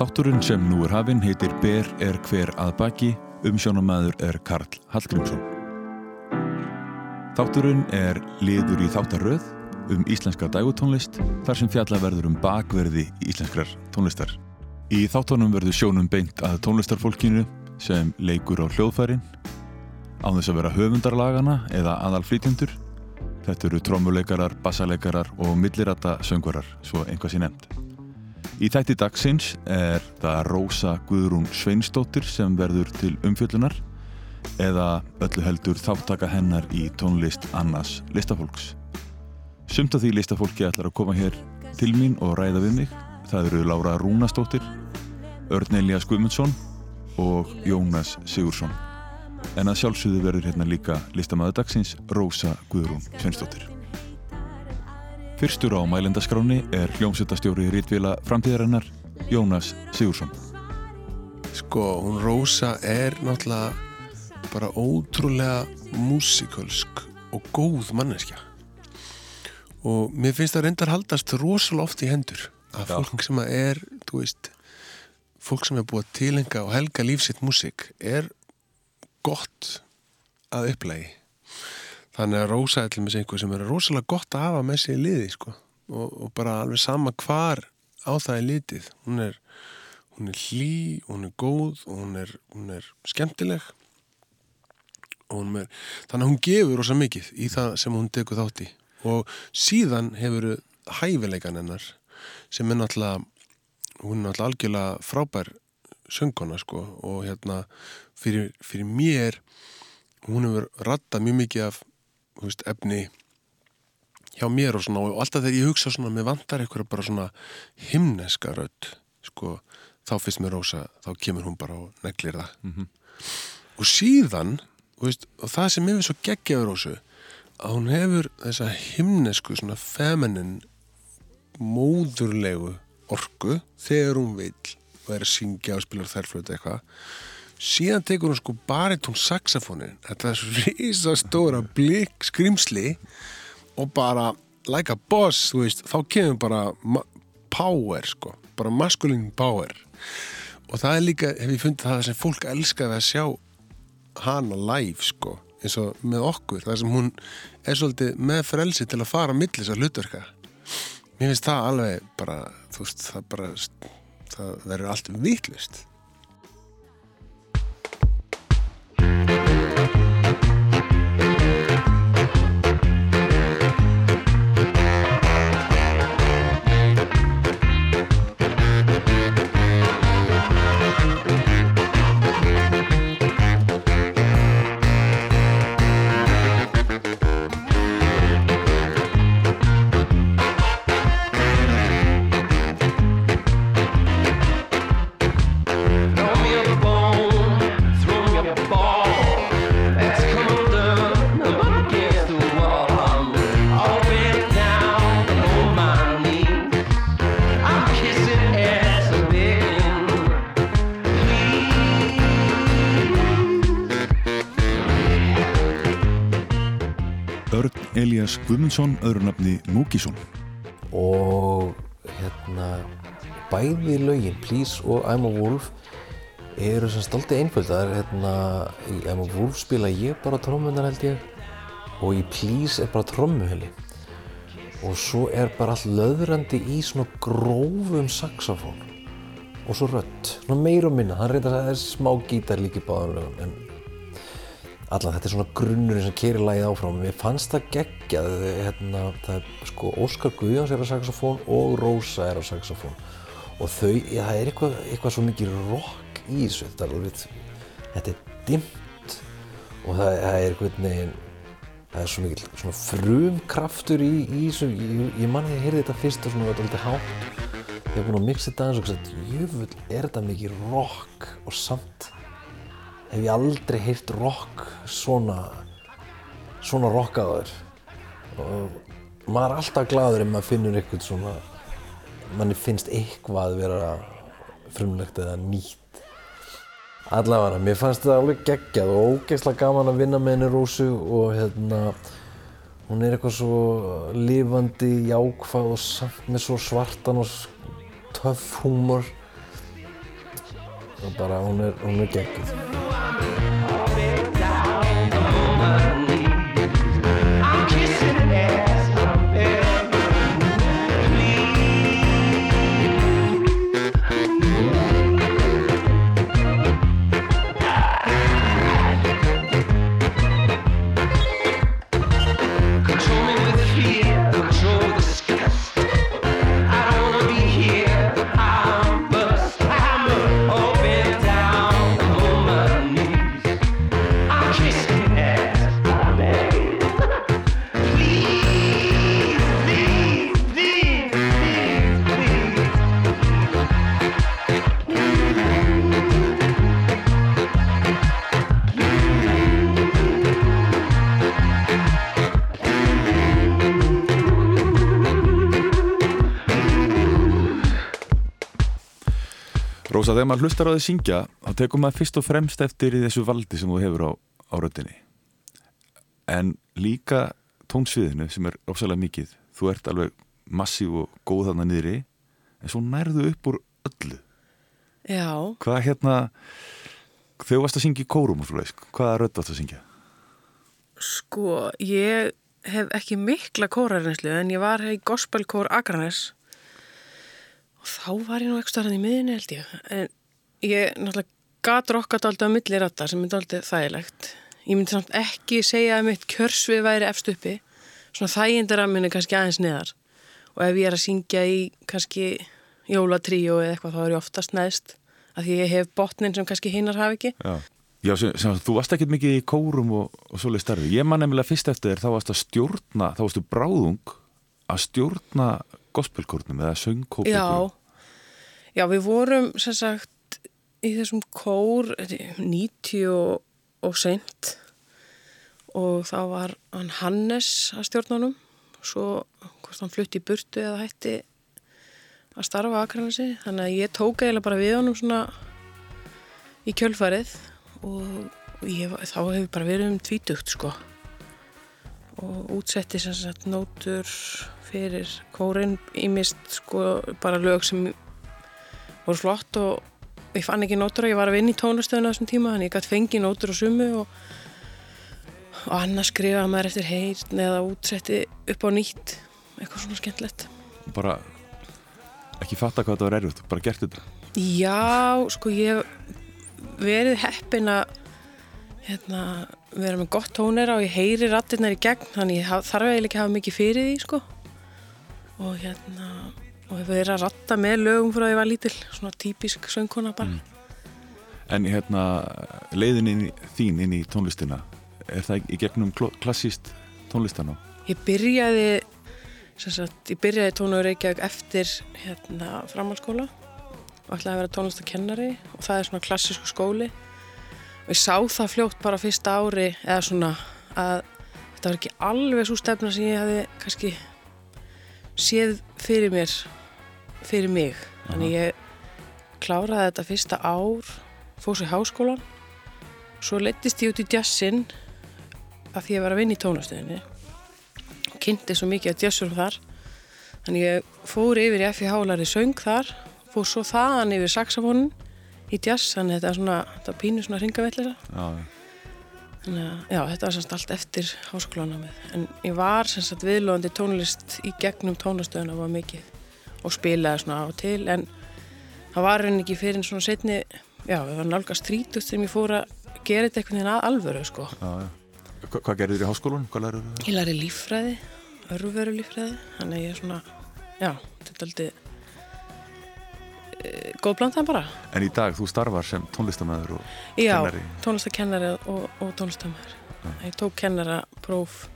Þátturinn sem nú er hafinn heitir Ber er hver að baki, umsjónamæður er Karl Hallgrímsson. Þátturinn er liður í þáttaröð um íslenska dægutónlist þar sem fjalla verður um bakverði íslenskrar tónlistar. Í þáttunum verður sjónum beint að tónlistarfólkinu sem leikur á hljóðfærin á þess að vera höfundarlagana eða aðalflýtjendur. Þetta eru trómuleikarar, bassaleikarar og millirata söngvarar, svo einhvað sé nefnd. Í þætti dagsins er það Rósa Guðrún Sveinsdóttir sem verður til umfjöllunar eða öllu heldur þáttaka hennar í tónlist annars listafólks. Sumt af því listafólki ætlar að koma hér til mín og ræða við mig. Það eru Lára Rúnastóttir, Örn Elias Guðmundsson og Jónas Sigursson. En að sjálfsögðu verður hérna líka listamæðu dagsins Rósa Guðrún Sveinsdóttir. Fyrstur á mælendaskráni er hljómsveitastjóri Rítvila framtíðarinnar Jónas Sigursson. Sko, hún Rósa er náttúrulega bara ótrúlega músikalsk og góð manneskja og mér finnst það reyndar haldast rosalega oft í hendur að Já. fólk sem að er, þú veist fólk sem er búið að tilenga og helga lífsitt músik er gott að upplægi þannig að Rósa er til með einhver sem er rosalega gott að hafa með sig í liði sko. og, og bara alveg sama hvar á það er litið. Hún er, hún er hlý, hún er góð og hún er, hún er skemmtileg. Og hún er, þannig að hún gefur rosa mikið í það sem hún tekur þátt í. Og síðan hefur hæfileikan hennar sem er náttúrulega hún er náttúrulega algjörlega frábær söngkona sko. Og hérna fyrir, fyrir mér hún hefur rattað mjög mikið af veist, efni hjá mér og svona og alltaf þegar ég hugsa svona með vantar eitthvað bara svona himneska rödd sko, þá fyrst mér rosa þá kemur hún bara og neglir það. Og síðan veist, og það sem ég við svo geggjaður rósu að hún hefur þessa himnesku svona feminin móðurlegu orku þegar hún vil og er að syngja og spila þærflötu eitthvað síðan tekur hún sko baritón saxofónin þetta er svo risastóra blik skrimsli og bara like a boss, þú veist, þá kemur bara power sko, bara masculine power. Og það er líka, hef ég fundið það sem fólk elskaði að sjá hana live sko, eins og með okkur það sem hún er svolítið með frelsi til að fara á milli þessar hlutverka. Mér finnst það alveg bara þú veist, það bara það verður allt vitlust Guðmundsson, öðru nafni Múkisson. og hérna bæði lögin Please og I'm a Wolf eru sem stolti einföld það er hérna í I'm a Wolf spila ég bara trómmunar held ég og í Please er bara trommuheli og svo er bara allt löðrandi í svona grófum saxofón og svo rödd, svona meir og minna hann reyndar að það er smá gítar líka í báðum lögum allan þetta er svona grunnurinn sem kerir lagið áfram. Mér fannst það geggjað hérna, það er sko Óskar Guðjóns er á saxofón og Rósa er á saxofón. Og þau, já, það er eitthvað, eitthvað svo mikið rock í þessu þetta er, alveg, þetta er dimmt og það, það er eitthvað neginn það er svo mikið svona frumkraftur í, í þessu, ég, ég manni að ég heyrði þetta fyrst og svona þetta alltaf hátt. Ég hef búin að mixa þetta aðeins og sagt, jöfull er þetta mikið rock? Og samt hef ég aldrei heyrt rock svona svona rockaður og maður er alltaf gladur ef maður finnur eitthvað svona manni finnst eitthvað vera frumlegt eða nýtt. Allavega, mér fannst það alveg geggjað og ógeðslega gaman að vinna með henni Rósu og hérna hún er eitthvað svo lifandi, jákvæð og samt með svo svartan og töff húmor. Og bara hún er, hún er geggjuð Rósa, þegar maður hlustar á þið syngja þá tekur maður fyrst og fremst eftir í þessu valdi sem þú hefur á, á röddinni. En líka tónsviðinu sem er ofsalega mikið. Þú ert alveg massív og góð þarna niðri en svo nærðu upp úr öllu. Já, hvað hérna þegar þú varst að syngja í kórum og svo leis hvaða rödd varst að syngja? sko, ég hef ekki mikla kórarinslu en ég var í gospelkór Akranes og þá var ég nú ekki starfinn í miðinni held ég. En ég náttúrulega gat rokkat alltaf að milli rattar sem er alltaf þægilegt. Ég myndi samt ekki segja að mitt kjörsvið væri efst uppi. Svona þægindir að minni kannski aðeins neðar. Og ef ég er að syngja í kannski jólatríó eða eitthvað þá er ég oftast neðst. Af því ég hef botnin sem kannski hinnar hafa ekki. Já, Já sem, sem, þú varst ekkert mikið í kórum og, og svoleið starfi. Ég man nefnilega fyrst eftir þér þá varst að stjórna, þá bráðung að stjórna gospelkórnum eða söngkópum. Já, já, við vorum sem sagt í þessum kór 90 og, og seint. Og þá var hann Hannes að stjórna honum svo hvort hann flutti í burtu eða hætti að starfa aðkræðansi þannig að ég tók eiginlega bara við honum svona í kjölfarið. Og ég, þá hefur bara verið um tvítugt sko og útsetti sem sagt nótur fyrir kórin ímist sko bara lög sem voru flott og ég fann ekki nótur og ég var að vinna í tónastöðuna þessum tíma þannig ég gæti fengið nótur og sumu og, og annars skrifaði maður eftir heyrn eða útsetti upp á nýtt eitthvað svona skemmtilegt Bara ekki fatta hvað þetta var erfitt, bara gert þetta. Já, sko ég verið heppin að hérna, vera með gott tónera og ég heyri rattirnar í gegn þannig ég þarf eiginlega ekki að hafa mikið fyrir því sko. Og hérna og hef verið að ratta með lögum því að ég var lítil svona típisk söngkona bara. En hérna, leiðin þín inn í tónlistina, er það í gegnum klassíst tónlistan á? Ég byrjaði sagt, ég byrjaði tónu og Reykjavík eftir hérna framhalskóla og ætlaði að vera tónlistakennari og það er svona klassísku skóli og ég sá það fljótt bara fyrsta ári eða svona að þetta var ekki alveg svo stefna sem ég hafi kannski séð fyrir mér fyrir mig. Þannig ég kláraði þetta fyrsta ár fór sér háskólan svo leittist ég út í jazzin að því ég var að vinna í tónastöðinni. Kynnti svo mikið að jazzurum þar. Þannig ég fór yfir í F.I. Hálari söng þar fór svo þaðan yfir saxofónin í jazz þannig að þetta er svona þetta er pínu svona ringavellera Já, þannig að já, þetta var semst allt eftir háskólanámið. En ég var semst viðlóðandi tónlist í gegnum tónastöðuna var mikið og spilaði svona á til en það var henni ekki fyrir svona setni já, það var nálgast þrítugt sem ég fór að gera þetta einhvern veginn að alvöru sko. Já, já. Hva, hvað gerðir þér í háskólan? Ég læri líffræði, örveru líffræði, þannig að ég er svona, já, þetta er aldrei góð blandan bara. En í dag, þú starfar sem tónlistamæður og Já, kennari. tónlistakennari og, og tónlistamæður. Ég tók kennara próf,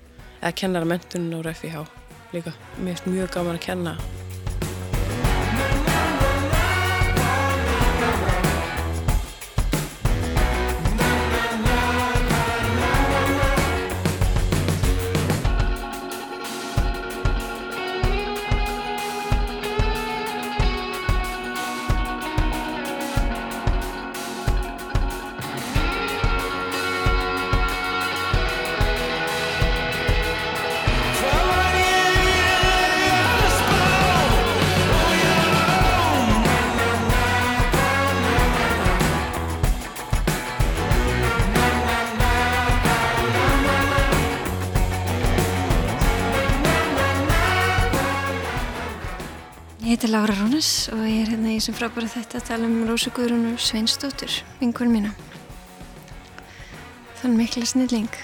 eða kennara mentunin á FIH líka. Mér finnst mjög gaman að kenna. Þessum frábæra þetta að tala um Rósu Guðrúnu Sveinsdóttur, vingur mína. Þann mikla snilling.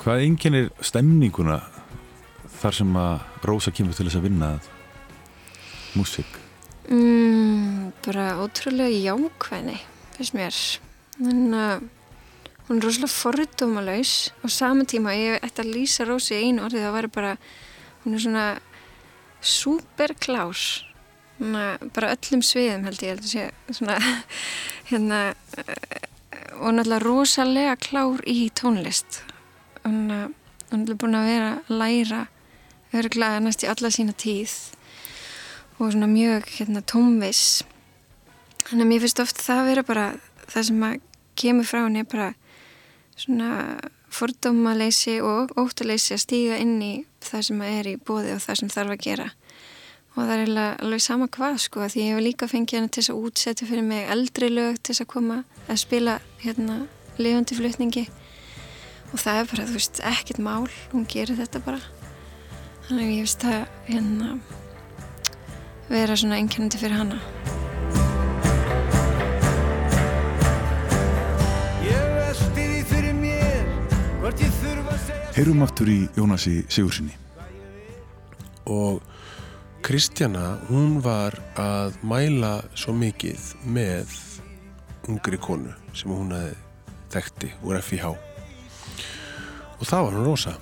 Hvað einkennir stemninguna þar sem að Rósa kemur til þess að vinna músík? Mm, bara ótrúlega jákvæðni, finnst mér. Þannig að hún er rosalega forðdómalaus á sama tíma ég ætti að lýsa Rósi í einu orði það væri bara, hún er svona superklár. Svona, bara öllum sviðum held ég held að sé svona hérna eh, og náttúrulega rosalega klár í tónlist. Hún er náttúrulega búin að vera að læra örgulega næst í alla sína tíð og svona mjög hérna, tómvis þannig að mér finnst oft það að vera bara það sem að kemur frá henni bara svona fordómaleysi og óttaleysi að stíga inn í það sem að er í bóði og það sem þarf að gera og það er alveg sama hvað sko því ég hef líka fengið henni til þess að útsetja fyrir mig eldri lög til þess að koma að spila hérna lifandi flutningi. Og það er bara, þú veist, ekkert mál hún gerir þetta bara. Þannig að ég veist að hérna vera svona einkennandi fyrir hana. Heyrum aftur í Jónasi Sigursinni. og Kristjana hún var að mæla svo mikið með ungri konu sem hún hefði þekkti úr FIH og það var hún rosa.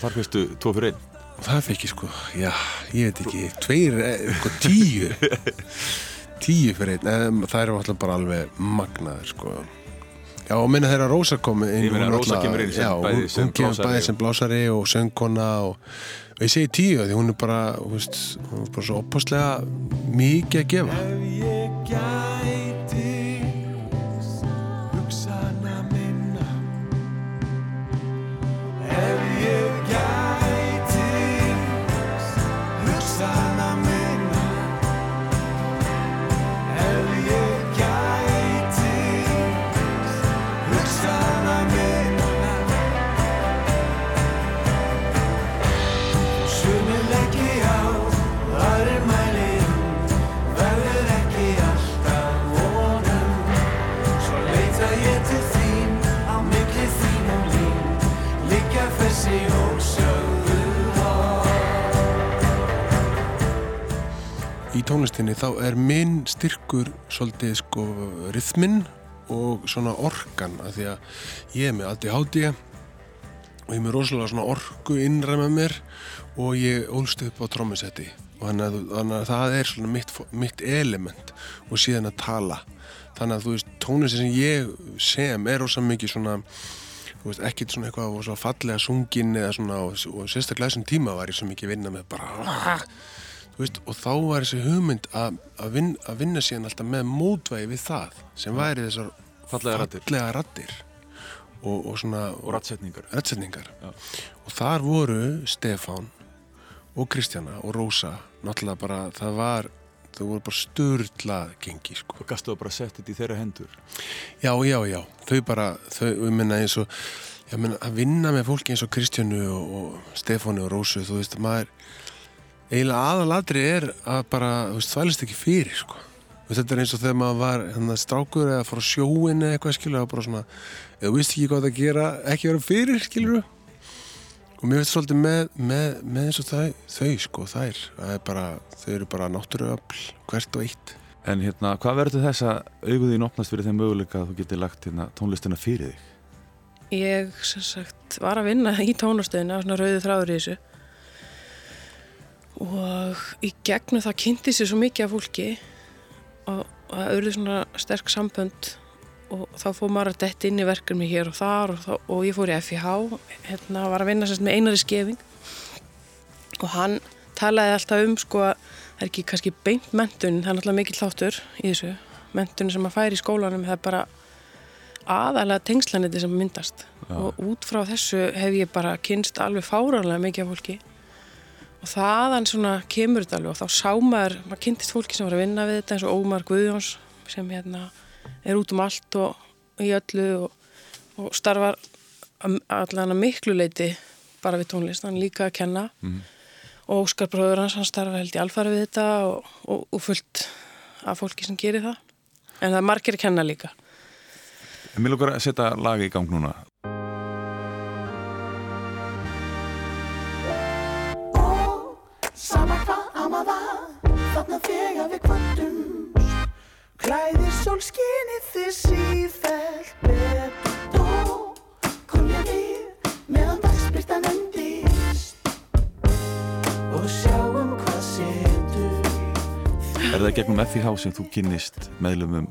Þar fyrstu tvo fyrir einn. og það fekk ég sko, já, ég veit ekki tveir, eh, sko, tíu. Tíu fyrir einn em, það er alltaf bara alveg magnaður sko. Já, og minna þeirra Rósa kom inn Ég Rósa náttúrulega- kemur inn sem bæði og- sem blásari og söngkona og, og ég segi tíu því hún er bara, hún er bara svo opaslega mikið að gefa í tónlistinni þá er minn styrkur svolítið sko rithminn og svona orkan af því að ég er með ADHD og ég er með rosalega svona orku innræð með mér og ég ólst upp á trommusetti og þannig að, þannig að það er svona mitt, mitt element og síðan að tala. Þannig að þú veist tónlistin sem ég sem er rosa mikið svona ekkert svona eitthvað fallega sungin eða svona og, og sérstaklega þessum tíma var ég svo mikið vinna með bara veist, og þá var þessi hugmynd að, að, vin, að vinna síðan alltaf með mótvægi við það sem væri þessar Fallega fallega raddir og, og svona Og rattsetningar. og þar voru Stefán og Kristjana og Rósa náttúrulega bara, það var þau voru bara störlað gengi sko. Og gastu það bara setja þetta í þeirra hendur. já, já, já, þau bara þau, ég minna eins og ég minna, að vinna með fólki eins og Kristjánu og, og Stefánu og Rósu, þú veist, maður eiginlega aðaladri er að bara, þú veist, þvælist ekki fyrir sko. Þetta er eins og þegar maður var hérna, strákur eða fór sjóin eða eitthvað skilur það bara svona, ef þú veist ekki hvað það gera ekki vera fyrir, skilur og mér veist svolítið með, með, með eins og þau, þau sko, þær það er bara, þau eru bara náttúruöfl hvert og eitt En hérna, hvað verður þess að auguðín opnast fyrir þeim möguleika að þú getur lagt hérna, tónlistina fyrir þig? Ég sem sagt var að vinna í tónastöðinu á svona rauðu þráður í þessu og í gegnum það kynnti sér svo mikið af fólki og það auðvitað svona sterk sambönd og þá fór maður að detti inn í verkefni hér og þar og, þá, og ég fór í FIH hérna var að vinna sérst með einari skefing. Og hann talaði alltaf um sko að það er ekki kannski beint mentun, það er náttúrulega mikill þáttur í þessu, mentun sem að færi í skólanum það er bara aðalega tengslaniti sem myndast. Já. og út frá þessu hef ég bara kynst alveg fáránlega mikið af fólki og þaðan svona kemur þetta alveg og þá sá maður, maður kynntist fólki sem var að vinna við þetta eins og Ómar Guðjóns sem hérna er út um allt og í öllu og, og starfar allan að miklu leiti bara við tónlist, hann líka að kenna. Og Óskar bróður hans, hann starfa held í alfæri við þetta og, og, og fullt af fólki sem gerir það. En það er margir að kenna líka. Mér lukkar að setja lag í gang núna. Er það gegnum FIH sem þú kynnist meðlumum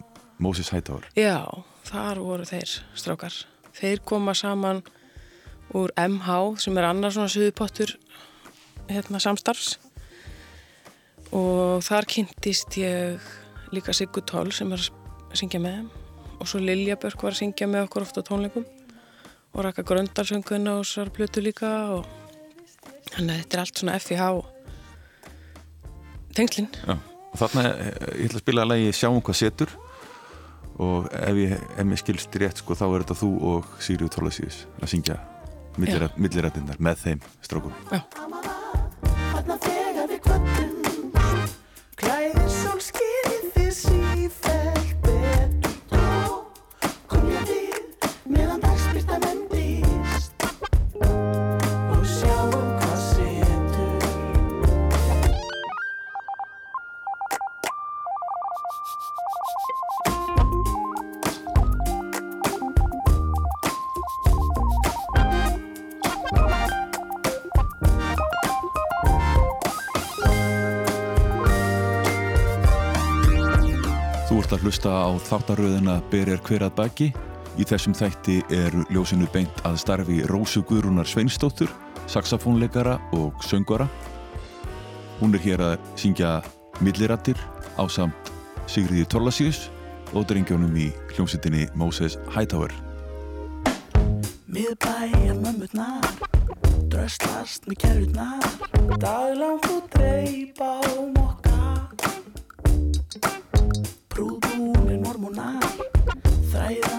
Moses Hightower? Já, þar voru þeir strákar. Þeir koma saman úr MH sem er annar svona suðupottur hérna, samstarfs og þar kynntist ég líka Siggu Toll sem er að syngja með og svo Lilja Börk var að syngja með okkur ofta tónleikum og Raka Gröndal sönguna og svo plötu líka og þannig að þetta er allt svona FIH tengslinn. Já. Og þarna, eh, ég ætla að spila að lagi Sjáum hvað setur og ef ég, ef mér skilst rétt sko, þá er þetta þú og Sigriður Tólasíus að syngja millirættinnar með þeim strákum. Þarna að hlusta á þáttaröðina Ber er hver að baki. Í þessum þætti eru ljósinu beint að starfi Rósu Guðrúnar Sveinsdóttur, saxofónleikara og söngvara. Hún er hér að syngja millirattir á samt Sigriði Torlasíus og drengjónum í hljómsveitinni Moses Hightower. Miðbæjar mömmurnar Dröslast með kerrurnar Daglangt og dreip á mokka hún að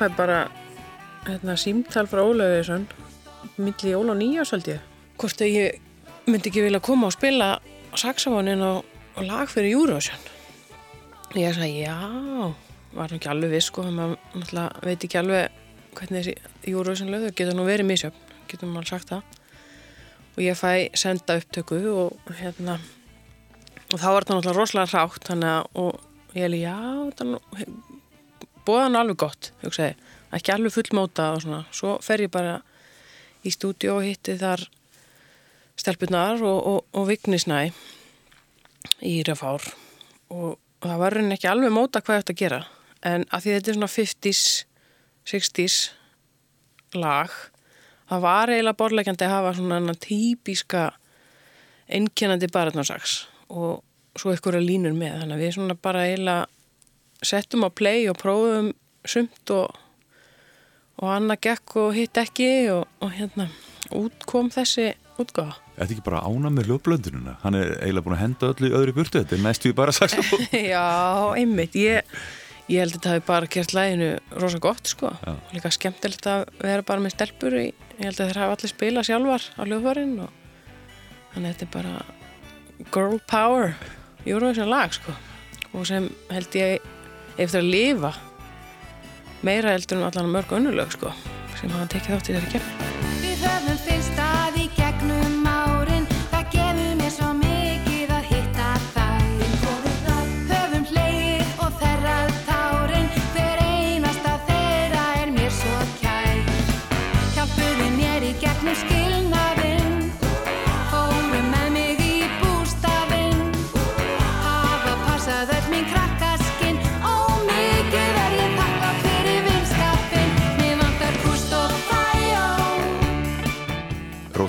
fæ bara hérna, símtal frá Ólauðisson milli jól og nýjás held ég. Hvort að ég myndi ekki vilja koma og spila saxofónin og, og lag fyrir Eurovision? Ég sagði já var ekki alveg viss sko maður veit ekki alveg hvernig þessi Eurovision lögur getur nú verið misjöfn getur maður sagt það. Og ég fæ senda upptöku og hérna og þá var þetta náttúrulega rosalega hrátt þannig að og ég held já þetta nú bóðan alveg gott, hugsaði, ekki alveg fullmóta og svona, svo fer ég bara í stúdíu og hitti þar stelpunar og, og, og Vignisnæ í Rafár og, það var raunin ekki alveg móta hvað ég ætti að gera. En að því þetta er svona 50s 60s lag það var eiginlega borlegjandi að hafa svona típiska einkennandi barðnarsaks og svo einhverja línur með. Þannig að við svona bara eiginlega settum á play og prófum sumt og, og annað gekk og hitt ekki og, og hérna út kom þessi útgáfa. Þetta ekki bara ána með hljóðblöndununa? Hann er eiginlega búin að henda öllu í öðru burtu. Þetta er næstu bara saxofón. Já, einmitt. Ég, ég held að þetta hafi bara gert læginu rosa gott sko. Já. Líka skemmtilegt að vera bara með stelpur í, ég held að þeir hafa allir spilað sjálfar á hljóðvarinn og þannig að þetta er bara girl power Eurovision lag sko og sem held ég eftir að lifa meira eldur en allan mörg önnulög sko sem hafa tekið þátt í þeirri kemur.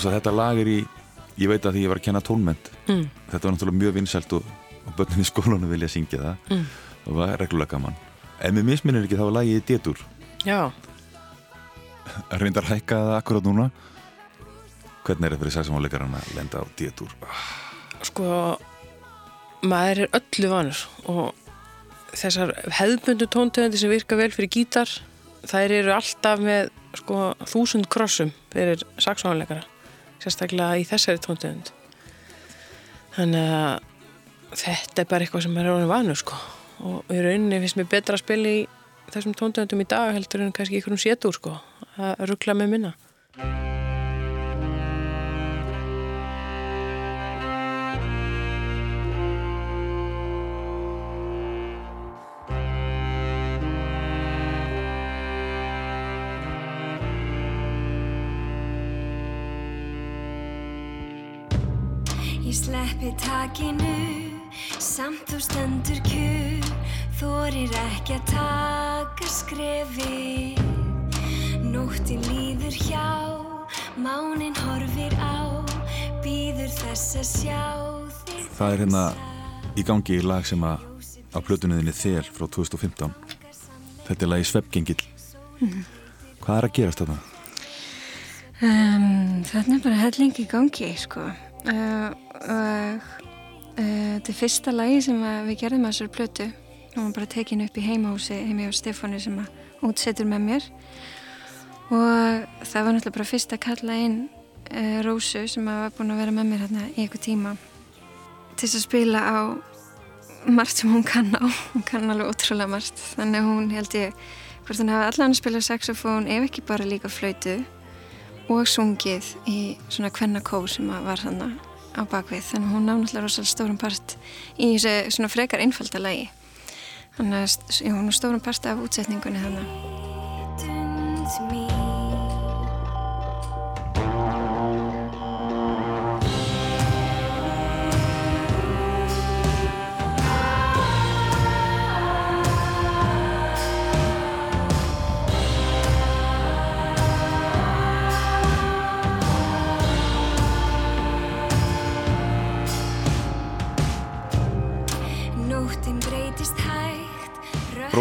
Rósa, þetta lag er í, ég veit að því ég var að kenna tónment mm. þetta var náttúrulega mjög vinsælt og, og börnin í skólanum vilja syngja það. Mm. það var reglulega gaman. En með misminnir ekki þá var lagið í détur. Já, reyndar hækka það akkurat núna. Hvernig er það fyrir saxofónleikarinn að lenda á détur? Sko maður er öllu vanur og þessar hefðbundu tóntöðandi sem virka vel fyrir gítar þær eru alltaf með sko þúsund krossum fyrir saxónleikara sérstaklega í þessari tóntöðund þannig að þetta er bara eitthvað sem er orðin vanur sko. Og í rauninni finnst mér betra að spila í þessum tóntöðundum í dag heldur en kannski ykkur um sétur sko að ruggla með minna Sleppi takinu, samt þú stendur kjur, þorir ekki að taka skrefi. Nóttin líður hjá, mánin horfir á, býður þess að sjá þig. það er hérna í gangi í lag sem að á plötunniðinni Þel frá 2015 þetta er lagi Sveppgengill hvað er að gerast þarna? Um, þetta er bara helling í gangi, sko. Uh, og uh, þetta er fyrsta lagi sem við gerðum að þessari plötu. Hún var bara tekin upp í heimahúsi heimi á Stefáni sem að útsetur með mér. Og það var náttúrulega bara fyrst að kalla inn uh, Rósu sem að var búin að vera með mér hérna í eitthvað tíma til þess að spila á margt sem hún kann á. Hún kann alveg ótrúlega margt. Þannig að hún held ég, hvort hún hafi allan að spila saxofón ef ekki bara líka flöytu og sungið í svona kvennakór sem var hann á bakvið. Þannig að hún ná náttúrulega rosalega stórum part í þessu svona frekar einfalda lagi. Þannig að hún er stórum part af útsetningunni þannig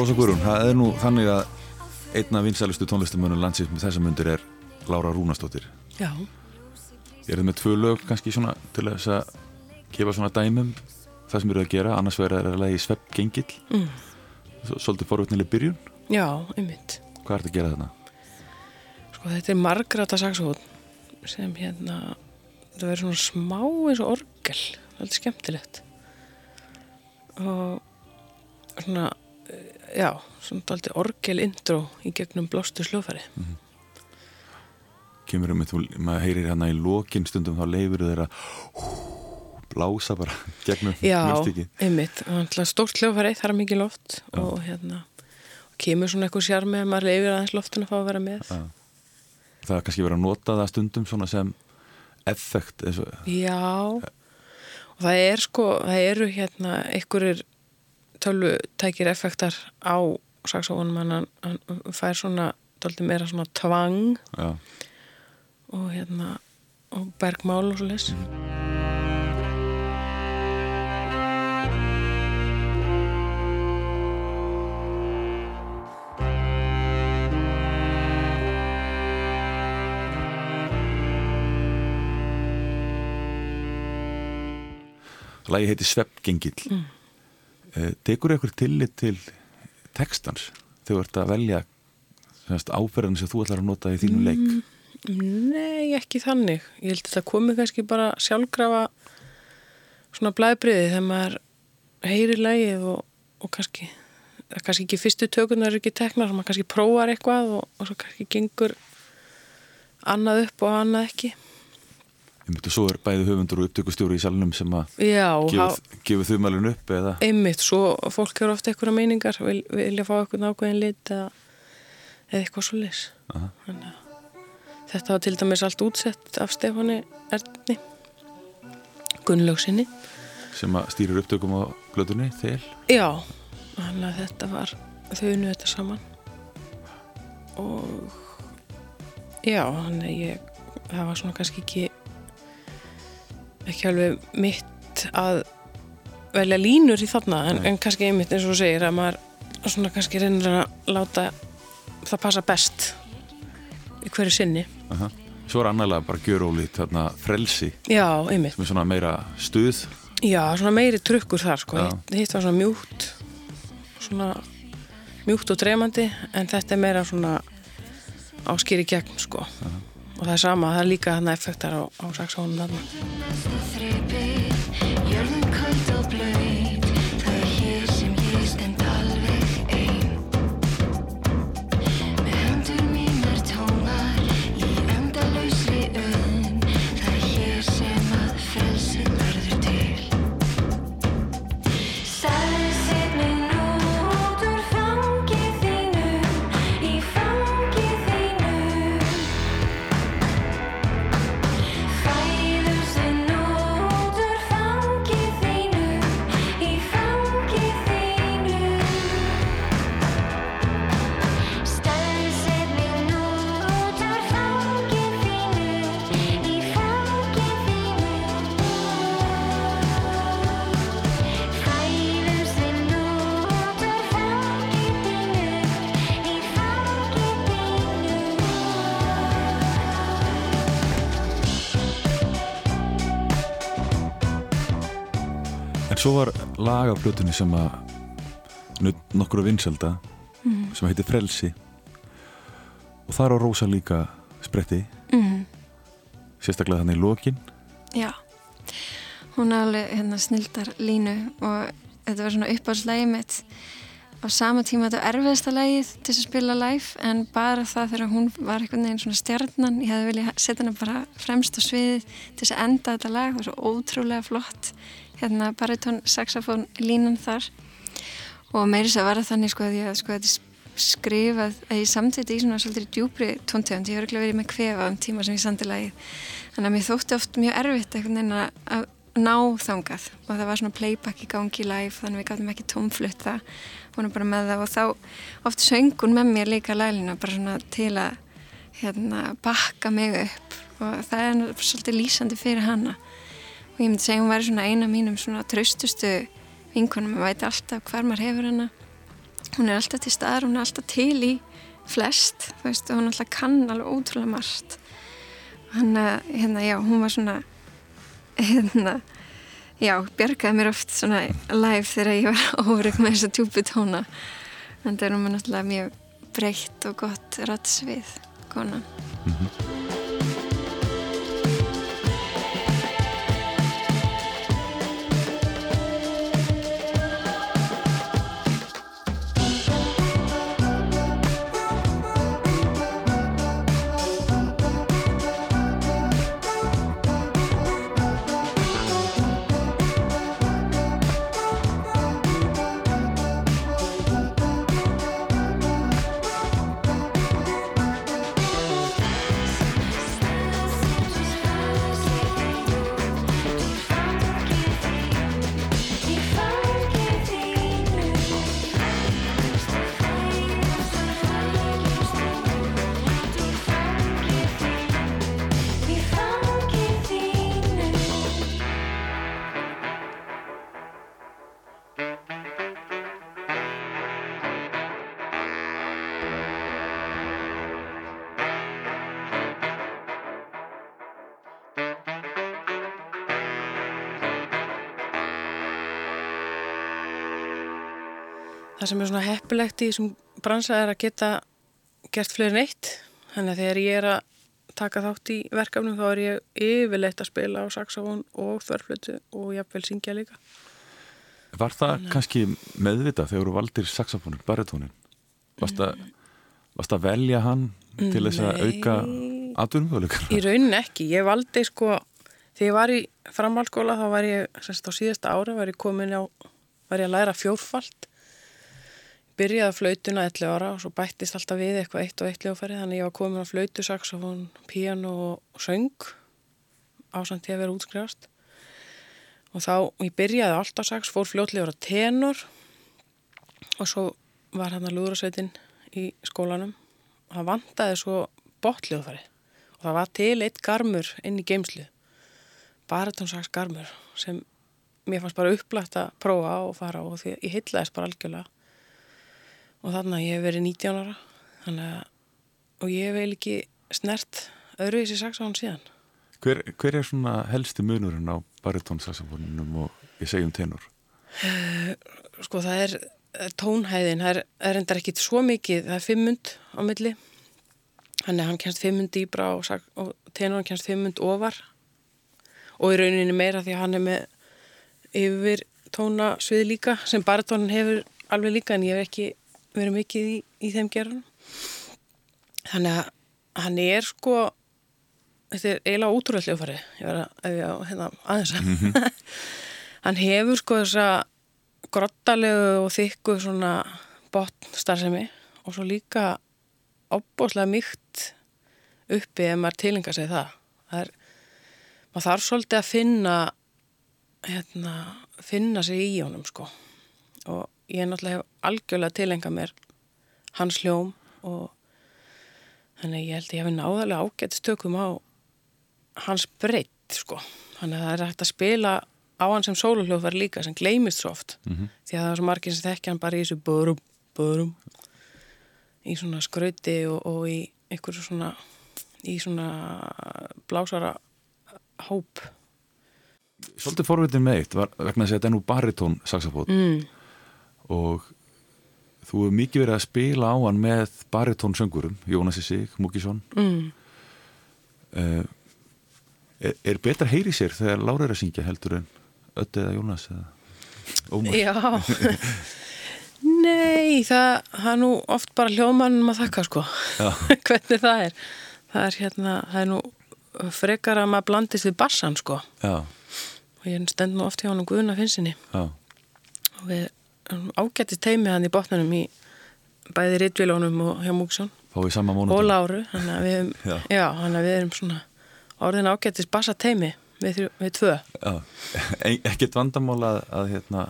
Rósa Guðrún, það er nú þannig að einna vinsælustu tónlistamönnum landsins með þessa myndir er Lára Rúnastóttir Já, er það með tvö lög kannski svona til þess að gefa svona dæmum það sem eru að gera, annars verður það að lagi Sveppgengill mm. Svolítið forvötnileg byrjun. Já, einmitt. Hvað er þetta að gera þarna? Sko þetta er margrata saxofón sem hérna það verður svona smá eins og orgel. Það er skemmtilegt. Og svona já, svona dálítið orgel intro í gegnum blóstu sljófæri Kemur um þú, maður heyrir hérna í lokin stundum þá leifur þeirra blása bara gegnum Já, mjöstíki einmitt, stórt hljófæri þar er mikið loft og hérna kemur svona eitthvað sjarmi að maður leifir aðeins loftinu að fá að vera með. Já. Það er kannski verið að nota það stundum svona sem effekt Já, og það er sko, það eru hérna einhverjir tölvutækir effektar á saxofónum hann, hann fær svona dálítið meira svona tvang já, og hérna og bergmál og svo leys Lagi heiti Sveppgengill mm. Tekur eitthvað tillit til textans þegar þú ert að velja áferðin sem þú ætlar að nota í þínu leik Nei, ekki þannig ég held að það komi kannski bara sjálfkrafa svona blæðbriði þegar maður heyrir lægið og, og kannski kannski ekki fyrstu tökunar eru ekki teknar, maður kannski prófar eitthvað og, og svo kannski gengur annað upp og annað ekki. Ég myndi svo er bæði höfundur og upptökustjóri í salnum sem að gefur þau mælun upp eða einmitt, svo fólk eru ofta einhverja meiningar, vil, vilja fá eitthvað ákveðin lit eða, eitthvað svo. Aha. Þetta var til dæmis allt útsett af Stefáni Erni, Gunnlaugsinni. sem að stýrir upptökum á blöðunni, þel Já, þannig að þetta var, þau unnu þetta saman og já, þannig að ég, það var svona kannski ekki, ekki alveg mitt að velja línur í þarna, en, en kannski einmitt eins og þú segir að maður svona kannski reynir að láta það passa best í hverju sinni. Aha. Svo er annarlega bara gjörólít þarna frelsi Já, einmitt. sem er svona meira stuð Já, svona meiri trukkur þar sko. Hitt, var svona mjúkt svona mjúkt og dremandi en þetta er meira svona áskýri gegn sko. Og það er sama, það er líka hann effektar á, á saxónum þarna svo var lag af blöðunni sem að nokkru vinselda Mhm. sem heitir Frelsi. Og þar á Rósa líka spretti. Mm. sérstaklega þannig í lokin. Já, hún alveg hérna snildar línu og þetta var svona uppáhaldslægi mitt á sama tíma þetta var erfiðasta lægið til að spila live en bara það þegar hún var einhvern veginn svona stjarnan, ég hefði viljað setja hana bara fremst á sviðið til þess að enda þetta lag, það var svo ótrúlega flott. Hérna baritón saxofón línan þar. Og meiri þess að var það þannig sko að ég sko, er skrifað að ég samtiti í svona svolítið djúpri tóntegund, ég hefur ekki verið með kvefa um tíma sem ég sandi lagið. Þannig að mér þótti oft mjög erfitt einhvern veginn að- að ná þangað. Og það var svona playback í gangi live þannig að við gáttum ekki tómflutt er bara með það og þá oft söng hún með mér líka lælina bara svona til að hérna, bakka mig upp og það er svolítið lýsandi fyrir hana. Og ég myndi segja hún væri svona eina mínum svona traustustu vinkonum, maður veit alltaf hvar maður hefur hana. Hún er alltaf til staðar, hún er alltaf til í flest, þú veist, og hún alltaf kann alveg ótrúlega margt. Hann, hérna, já, hún var svona hérna já, bjargaði mér oft svona live þegar ég var órygg með þessa tjúpu tóna. En það er hún náttúrulega mjög breytt og gott rattsvið konan. Í það sem er svona heppilegt í þessum bransa er að geta gert fleiri neitt þannig að þegar ég er að taka þátt í verkefnum þá er ég yfirleitt að spila á saxofón og þörflutu og jafnvel syngja líka. Var það kannski meðvitað þegar þú valdir saxofónin, baritónin? Varst að, varst að velja hann til þess að auka atvinnumöðuleikar? Í raunin ekki, ég valdi sko þegar ég var í framhaldsskóla þá var ég semst á síðasta ára var ég komin á, var ég að læra fjórfalt byrjaði að flautuna 11 ára og svo bættist alltaf við eitthvað eitt og eitt ljófæri þannig ég var komin á flautu, saxofón, píano og söng ásamt ég að vera útskrifast. Og þá, ég byrjaði alltaf sax, fór fljótlega á tenor og svo var hann að lúðrasveitin í skólanum. Og það vantaði svo botljóðfæri og það var til eitt garmur inn í geimslu baratónsags garmur sem mér fannst bara upplægt að prófa og fara og því ég heitlaðist bara algjörlega og þannig að ég hef verið 19 ára þannig að og ég hef eiginlega ekki snert öðru í þessi saxofón síðan. Hver, hver er svona helsti munurinn á baritónsaxofóninum og ég segjum tenor? sko það er er tónhæðin, það er, er endar ekki svo mikið, það er fimmund á milli. Þannig að hann kennst fimmund dýbra og, og tenorinn kennst fimmund ofar. Og í rauninni meira því að hann er með yfir tónasvið líka sem baritónin hefur alveg líka en ég hef ekki verið mikið í, í þeim gerðum. Þannig að hann er sko þetta er eiginlega ótrúlega hljófari ég verða ef ég á hérna aðeins að hann hefur sko þessa grottalegu og þykku svona botn starfsemi og svo líka opbóðslega mýkt uppi ef maður tilengar sig það. það er, maður þarf svolítið að finna hérna, finna sig í honum sko. Og ég náttúrulega hef algjörlega tilengað mér hans hljóm og þannig ég held að ég hef náðarlega ágætt stökum á hans breytt sko. Þannig að það er hægt að spila á hann sem sóluhljóðvar líka sem gleymist svo oft. Því að það er svo margir sem þekkja hann bara í þessu börum, börum í svona skrauti og, og í einhverju svona í svona blásara hóp. Svolítið forvitin með eitt var vegna að þetta er nú baritón saxofón mm. Og þú hefur mikið verið að spila á hann með baritón söngurum, Jónas Sig, Múkisson Mm. uh, er, er betra að heyri sér þegar Lára er að syngja heldur en Ötti eða Jónas eða Ómar? Já. Nei, það, það er nú oft bara hljóðmannum að þakka sko. Hvernig það er. Það er hérna, það er nú frekar að maður blandist við bassan sko. Já, og ég stend nú oft hjá hann Guðna Finnsinni já, og við erum ágættist teimi hann í botnunum í bæði Ritvílónum og hjá Múksson og Láru þannig að við, Já. já. þannig að við erum svona orðin ágættist bassa teimi við, við tvö. E- ekkert vandamál að, að, hérna,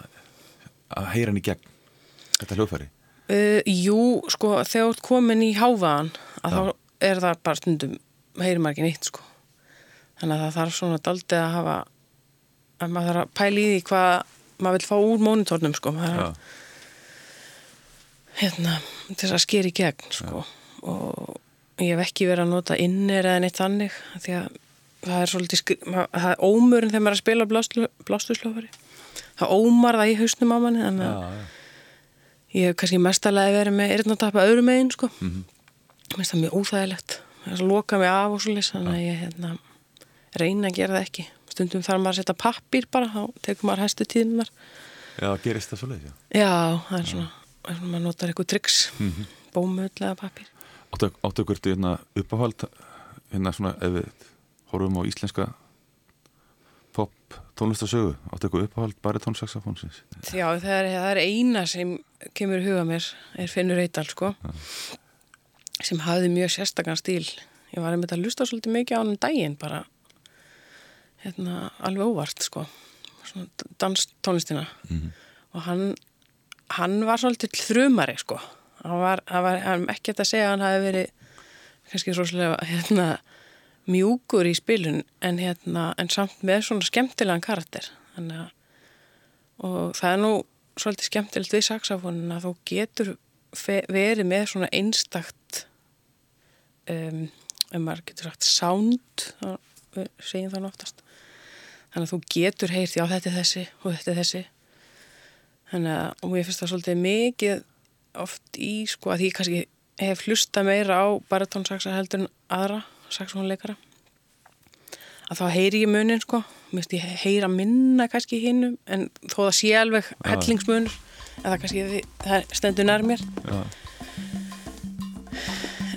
að heyra hann í gegn þetta hljóðfæri? Uh, jú, sko, þegar þú ert komin í háfaðan að þá er það bara stundum heyrir maður ekki nýtt, sko. Þannig að það þarf svona daldið að hafa að maður þarf að pæla í því hvað maður vil fá úr mónitornum, sko maður Já, hérna, þess að skera í gegn, sko og ég hef ekki verið að nota innir eða neitt þannig, því að það er svolítið, það er ómurinn þegar maður er að spila blástuslöfari það ómar það í hausnum á manni þannig að já, já. Ég hef kannski mestalega verið með eyrnatappa öðrum megin, sko. Mér finnst það mjög óþægilegt. Það er að loka mig af og svo leys, þannig að ég hérna, reyna að gera það ekki. Stundum þarf maður að setja pappir bara, þá tekur maður hæstu tíðunar. já, gerist það svo leið já. Já, það er svona, svona maður notar eitthvað triks, mm -hmm. bómull eða pappir. Áttu, áttu ykkur hérna, uppáhald hérna svona ef við horfum á íslenska pop tónlistasögu áttu ykkur uppáhald baritónsaxafónsins Já, það er, það er eina sem kemur í huga mér, er Finnur Eidal, sko, sem hafði mjög sérstakann stíl. Ég var einmitt að lusta svolítið mikið á hann um daginn, bara, hérna, alveg óvart, sko, danstónlistina. Og hann, hann var svolítið þrumari, sko. Hann var, hann var hann, ekki að segja að hann hafi verið kannski svolítið, hérna, mjúkur í spilun, en hérna, en samt með svona skemmtilegan karakter. Að og það er nú svolítið skemmtilegt við saxofónin að þú getur verið með svona einstakt um, ef maður getur sagt sound segjum það nú oftast þannig að þú getur heyrt já þetta er þessi og þetta er þessi. Þannig að og ég finnst það svolítið mikið oft í sko að því kannski hef hlusta meira á baratónsaxa heldur en aðra saxofónleikara að þá heyri ég munin sko. Mist ég heyra minna kannski hinnum en þó það sé alveg hellingsmunur eða kannski það stendur nær mér. Já.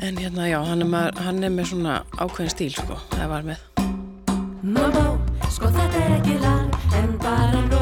en hérna já, hann er, með, hann er með svona ákveðin stíl sko, það var með. Mamma, sko þetta er ekki lag En bara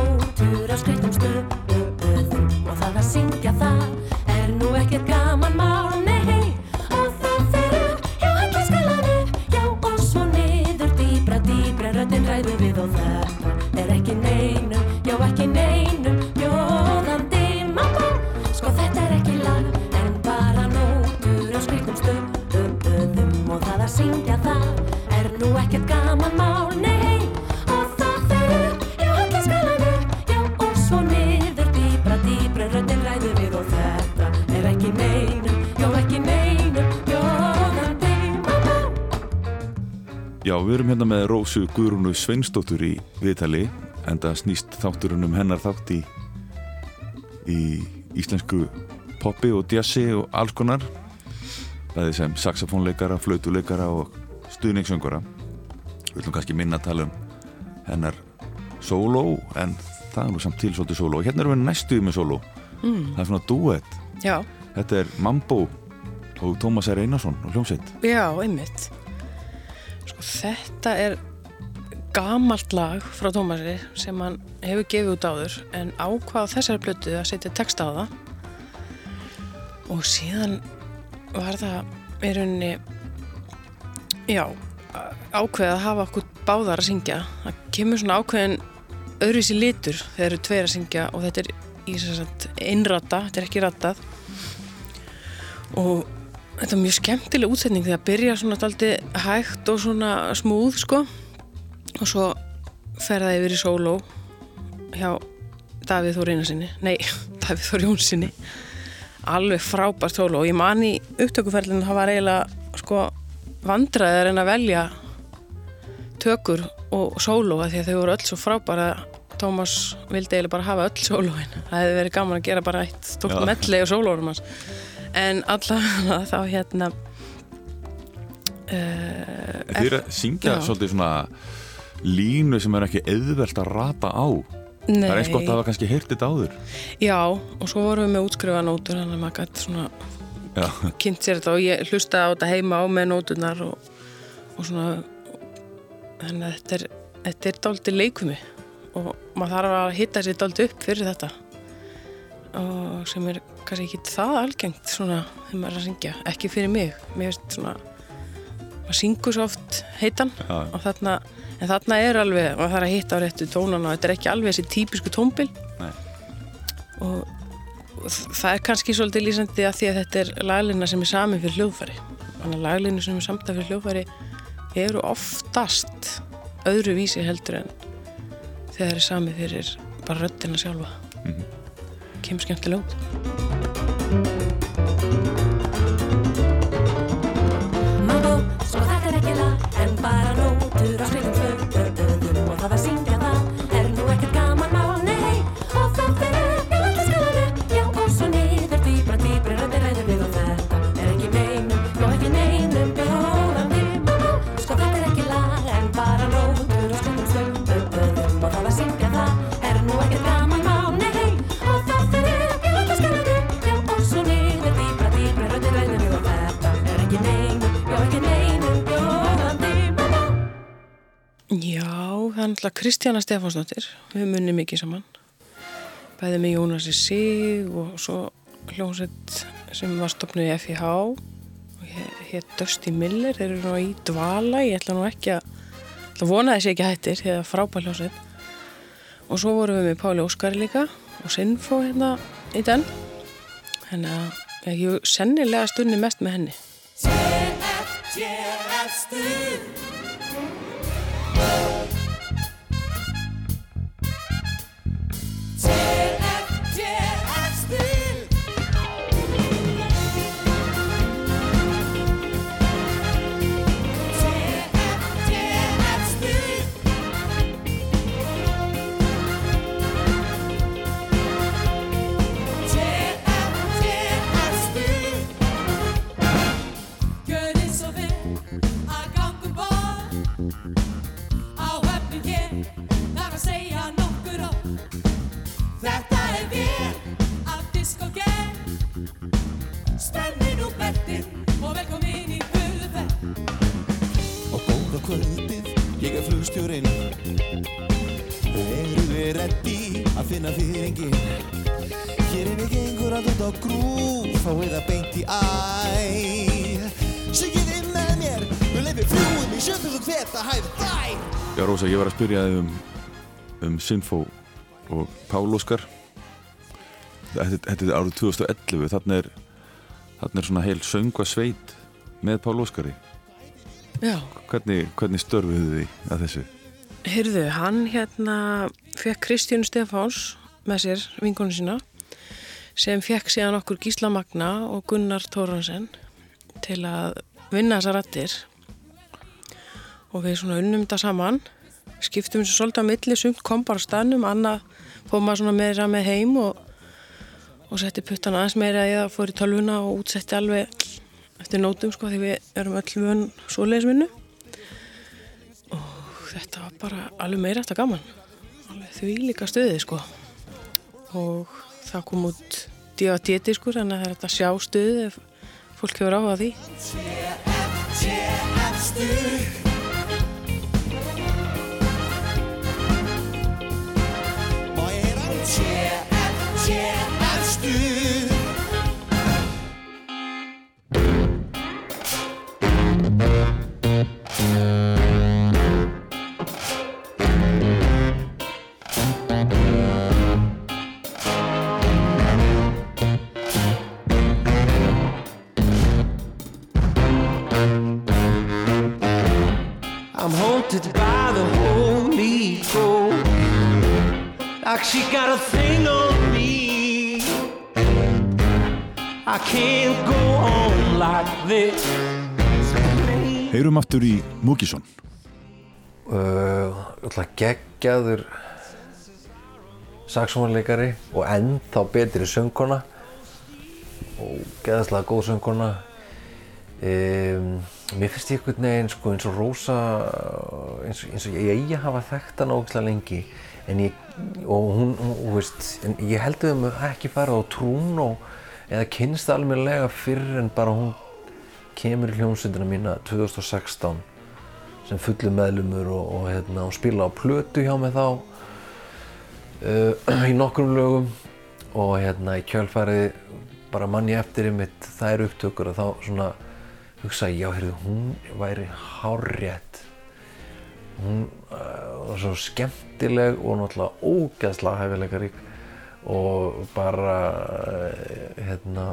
Já, við erum hérna með Rósu Guðrúnu Sveinsdóttur í viðtali en það snýst þátturinn um hennar þátt í, í íslensku poppi og djassi og alls konar bæði sem saxofónleikara, flautuleikara og stuðningssöngara við ætlum kannski minna að tala um hennar sóló en það er nú samt til svolítið sóló. Og hérna erum við næstuði með sóló. Mm. það er svona duett já, þetta er Mambo og Tómas R. Einarsson og hljómsveit. Já, einmitt sko þetta er gamalt lag frá Tómasi sem hann hefur gefið út áður en ákvað þessari plötu að setja texta á það. Og síðan var það í rauninni já ákveð að hafa okkur báðar að syngja. Það kemur svona ákveðin öðruvísi litur þegar eru tveir að syngja og þetta er í sem sagt einrata, þetta er ekki ratað og þetta er mjög skemmtileg útsetning þegar byrja svona daldi hægt og svona smúð sko. Og svo fer það yfir í sóló hjá Davíð Þór Einarsinni nei, Davíð Þór Jónsinni alveg frábært sóló. Og ég man í upptökuferlinu það var eiginlega sko vandræði að reyna að velja tökur og sóló því að þau voru öll svo frábæra Tómas vildi eiginlega bara hafa öll sólóin. Það hefði verið gaman að gera bara eitt stórt Já. melli og sólórum hans en allavega þá hérna uh, Þið eru að syngja Já. svolítið svona línu sem er ekki auðvelt að rata á. Það er eins gott að hafa kannski heyrt þetta áður. Já, og svo vorum við með útskrifa nótur þannig að maður gæti svona Já, kynnt sér þetta og ég hlustaði á þetta heima á með nóturnar og, og svona þannig að þetta er, þetta er dálítið leikumi og maður þarf að hitta sér dálítið upp fyrir þetta og sem er kannski ekki það algengt svona þegar maður er að syngja, ekki fyrir mig. Mér finnst svona maður syngur svo oft heitan. Já, og þarna, en þarna er alveg maður þarf að hitta á réttu tónana og þetta er ekki alveg þessi típisku tónbil. Og og það er kannski svolítið lýsandi að því að þetta er laglina sem er samin fyrir hljóðfæri. Þannig að laglinu sem er samtað fyrir hljóðfæri eru oftast öðru vísi heldur en þegar það er sami fyrir bara röddina sjálfa. Mhm. Kemur skemmtilega út náttúrulega Kristjana Stefánsdóttir. Við munum mikið saman. Bæði með Jónasi Sig og svo hljómsveit sem var stopnuð í FIH og hér Dusty Miller. Þeir eru nú í dvala. Ég ætla nú ekki að ætla að vona þessi ekki hættir. Því að frábær hljómsveit. Og svo vorum við með Páli Óskari líka og Sinfó hérna í den. Þannig að ég sennilega stunni mest með henni. Gjörið svo vel Já, Rósa, ég var að spyrja þig um, um Sinfó og Pál Óskar. Þetta, þetta er árið 2011, þarna er, þarna er svona heil söngvasveit með Pál Óskari. Já, Hvernig, hvernig störfuðu þið að þessu? heyrðu, hann hérna fekk Kristjánu Stefáns með sér, vinkonu sína, sem fekk síðan okkur Gísla Magna og Gunnar Tóransen til að vinna þessar rættir og við svona unnum þetta saman skiptum þessu svolítið á milli, sumt kom bara á staðnum, annað fór maður svona meira með heim og, og setti puttan aðeins meira það, fór í tölvuna og útsetti alveg eftir nótum sko því við erum öll vön svoleiðisvinnu og þetta var bara alveg meira eftir gaman. Alveg því líka stöðið sko. Og það kom út D.A.D. sko þannig að það er þetta sjá stöðið ef fólk hefur áhuga á því 雨 this. Heyrum aftur í Múkisson. uh, alltaf geggjaður saxómanleikari og ennþá betri söngkona og geðaslega góð söngkona um, mér finnst ég einhvern veginn sko, eins og Rósa eins, eins og ég eigi að hafa þekkt hana ógislega lengi en ég, og hún, hún veist, en ég held að við ekki fara á trún og eða kynst almennilega fyrr en bara hún kemur í hljómsveitina mína 2016 sem fullu meðlumur og, og, hérna, og spila á plötu hjá mig þá uh, í nokkrum lögum. Og hérna í kjölfærið bara manni eftir einmitt þær upptökur og þá svona hugsa ég, já, heyrðu, hún væri hárrétt. Hún uh, var svo skemmtileg og náttúrulega ógeðslega hæfileikarík og bara uh, hérna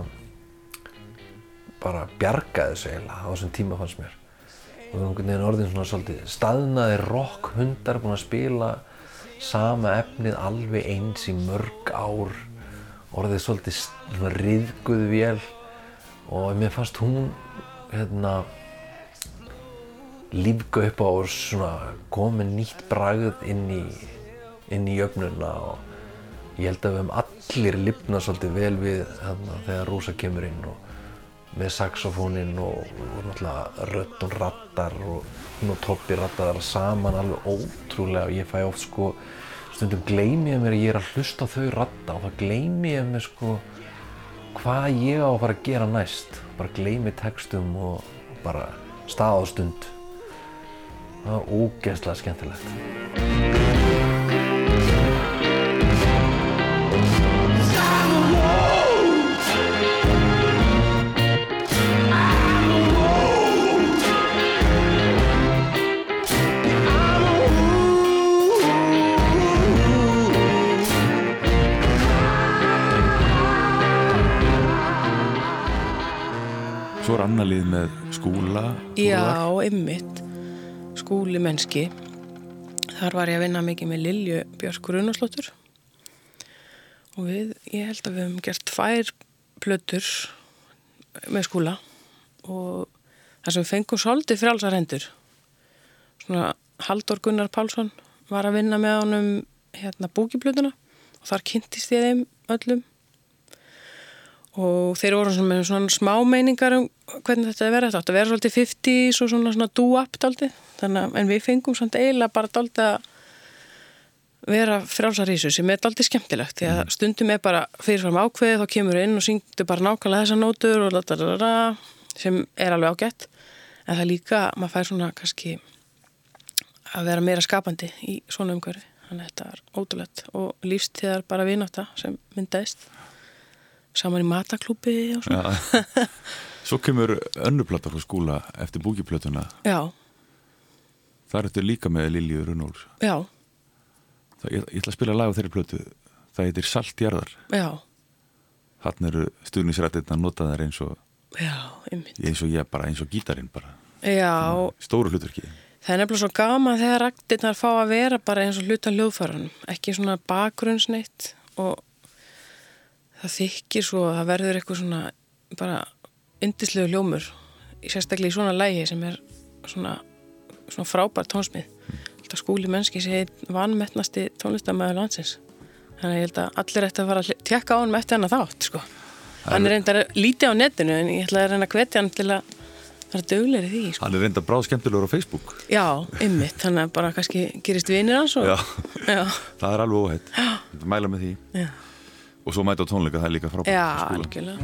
bara bjargaði þessu eiginlega á þessum tíma fannst mér. Og við einhvern veginn orðin svona svolítið staðnaði rock hundar búin að spila sama efnið alveg eins í mörg ár. Orðið svolítið svona riðguð vél. Og mér fannst hún hérna lífga upp á svona komið nýtt bragð inn í inn í jöfnuna. Og ég held að við höfum allir lifnað svolítið vel við þarna þegar Rósa kemur inn og með saxofóninn og, og náttúrulega rödd og rattar og hún og Toppi rattar það saman alveg ótrúlega. Og ég fæ oft sko stundum gleymi ég mér að ég er að hlusta þau ratta og það gleymi ég mér sko hvað ég á að fara að gera næst. Bara gleymi textum og, bara stað á stund. Það var ógeðslega skemmtilegt skúla. Já, ymmit skúli mennski. Þar var ég að vinna mikið með Lilju Björk Runaslóttur og við, ég held að við hefum gert tvær plötur með skúla. Og þar sem við fengum svolítið frjálsar hendur. Svona Haldur Gunnar Pálsson var að vinna með honum hérna búkiplötuna og þar kynntist ég þeim öllum og þeir voru með svona smá meiningar um hvernig þetta er verið þetta átti að vera svolítið 50s og svona, svona do-up dálítið, þannig að en við fengum svona eiginlega bara dálítið að vera frjálsar í þessu sem er dálítið skemmtilegt. Því að stundum er bara fyrirfram ákveðið þá kemur inn og syngdu bara nákvæmlega þessar nótur og ladadadada, sem er alveg ágætt. En það líka, maður fær svona kannski að vera meira skapandi í svona umhverfi. Þannig að þetta er ótrúlegt. Og lífstíðar bara vináta sem myndaðist saman í mataklúbi og svona. Já. Svo kemur önnuplata frá skúla eftir búkiplötuna. Já, Það er þetta líka með Lilju Runnóls. já, Það, ég, ég ætla að spila lag á þeirri plötu. Það heitir Saltjarðar. já, Hann eru stuðnisrættirna notaðar eins og, já, einmitt. eins og ég bara, eins og gítarinn bara. Já, Stóru hlutverki. það er nefnilega svo gaman þegar raktirnar fá að vera bara eins og hluta hljóðfæranum, ekki svona bakgrunnsneitt og það þykir svo að það verður eitthvað svona bara yndislegu hljómur, sérstaklega í svona lægi sem er svona, svona frábær tónsmið. Þetta skúli mennski sé einn vanmettnasti tónlistamæður landsins. Þannig að ég held að allir ætti að fara að tékka á hann með eftir hann að þátt, sko. Hann er reyndar lítið á netinu en ég ætla að reyna að hvetja hann til að vera duglegri í því, sko. Hann er reynda bráð skemmtilegur á Facebook. Já, ymmit, þannig að bara kannski gerist vinir hans og... Já. Já, Það er alveg óhætt. Mæla með því. já, Og svo mæta á tónleika, það er líka frábært. já á algjörlega.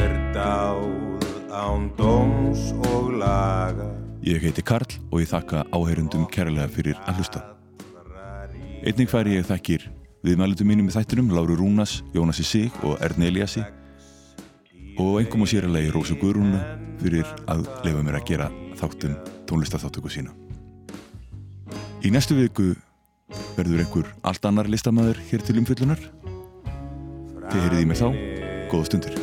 er dáð án dóms og laga Ég heiti Karl og ég þakka áheyrundum kærlega fyrir að hlusta. Einnig færi ég þakkir viðmælutum mínum í þættinum, Láru Rúnas, Jónasi Sig og Erni Eliassi og engum og sér að leiði Rósu Guðrúnu fyrir að leifa mér að gera þáttum tónlistaþáttöku sína. Í næstu viku verður einhver allt annar listamæður hér til umfyllunar. Þið heyrið í mig þá, góða stundir.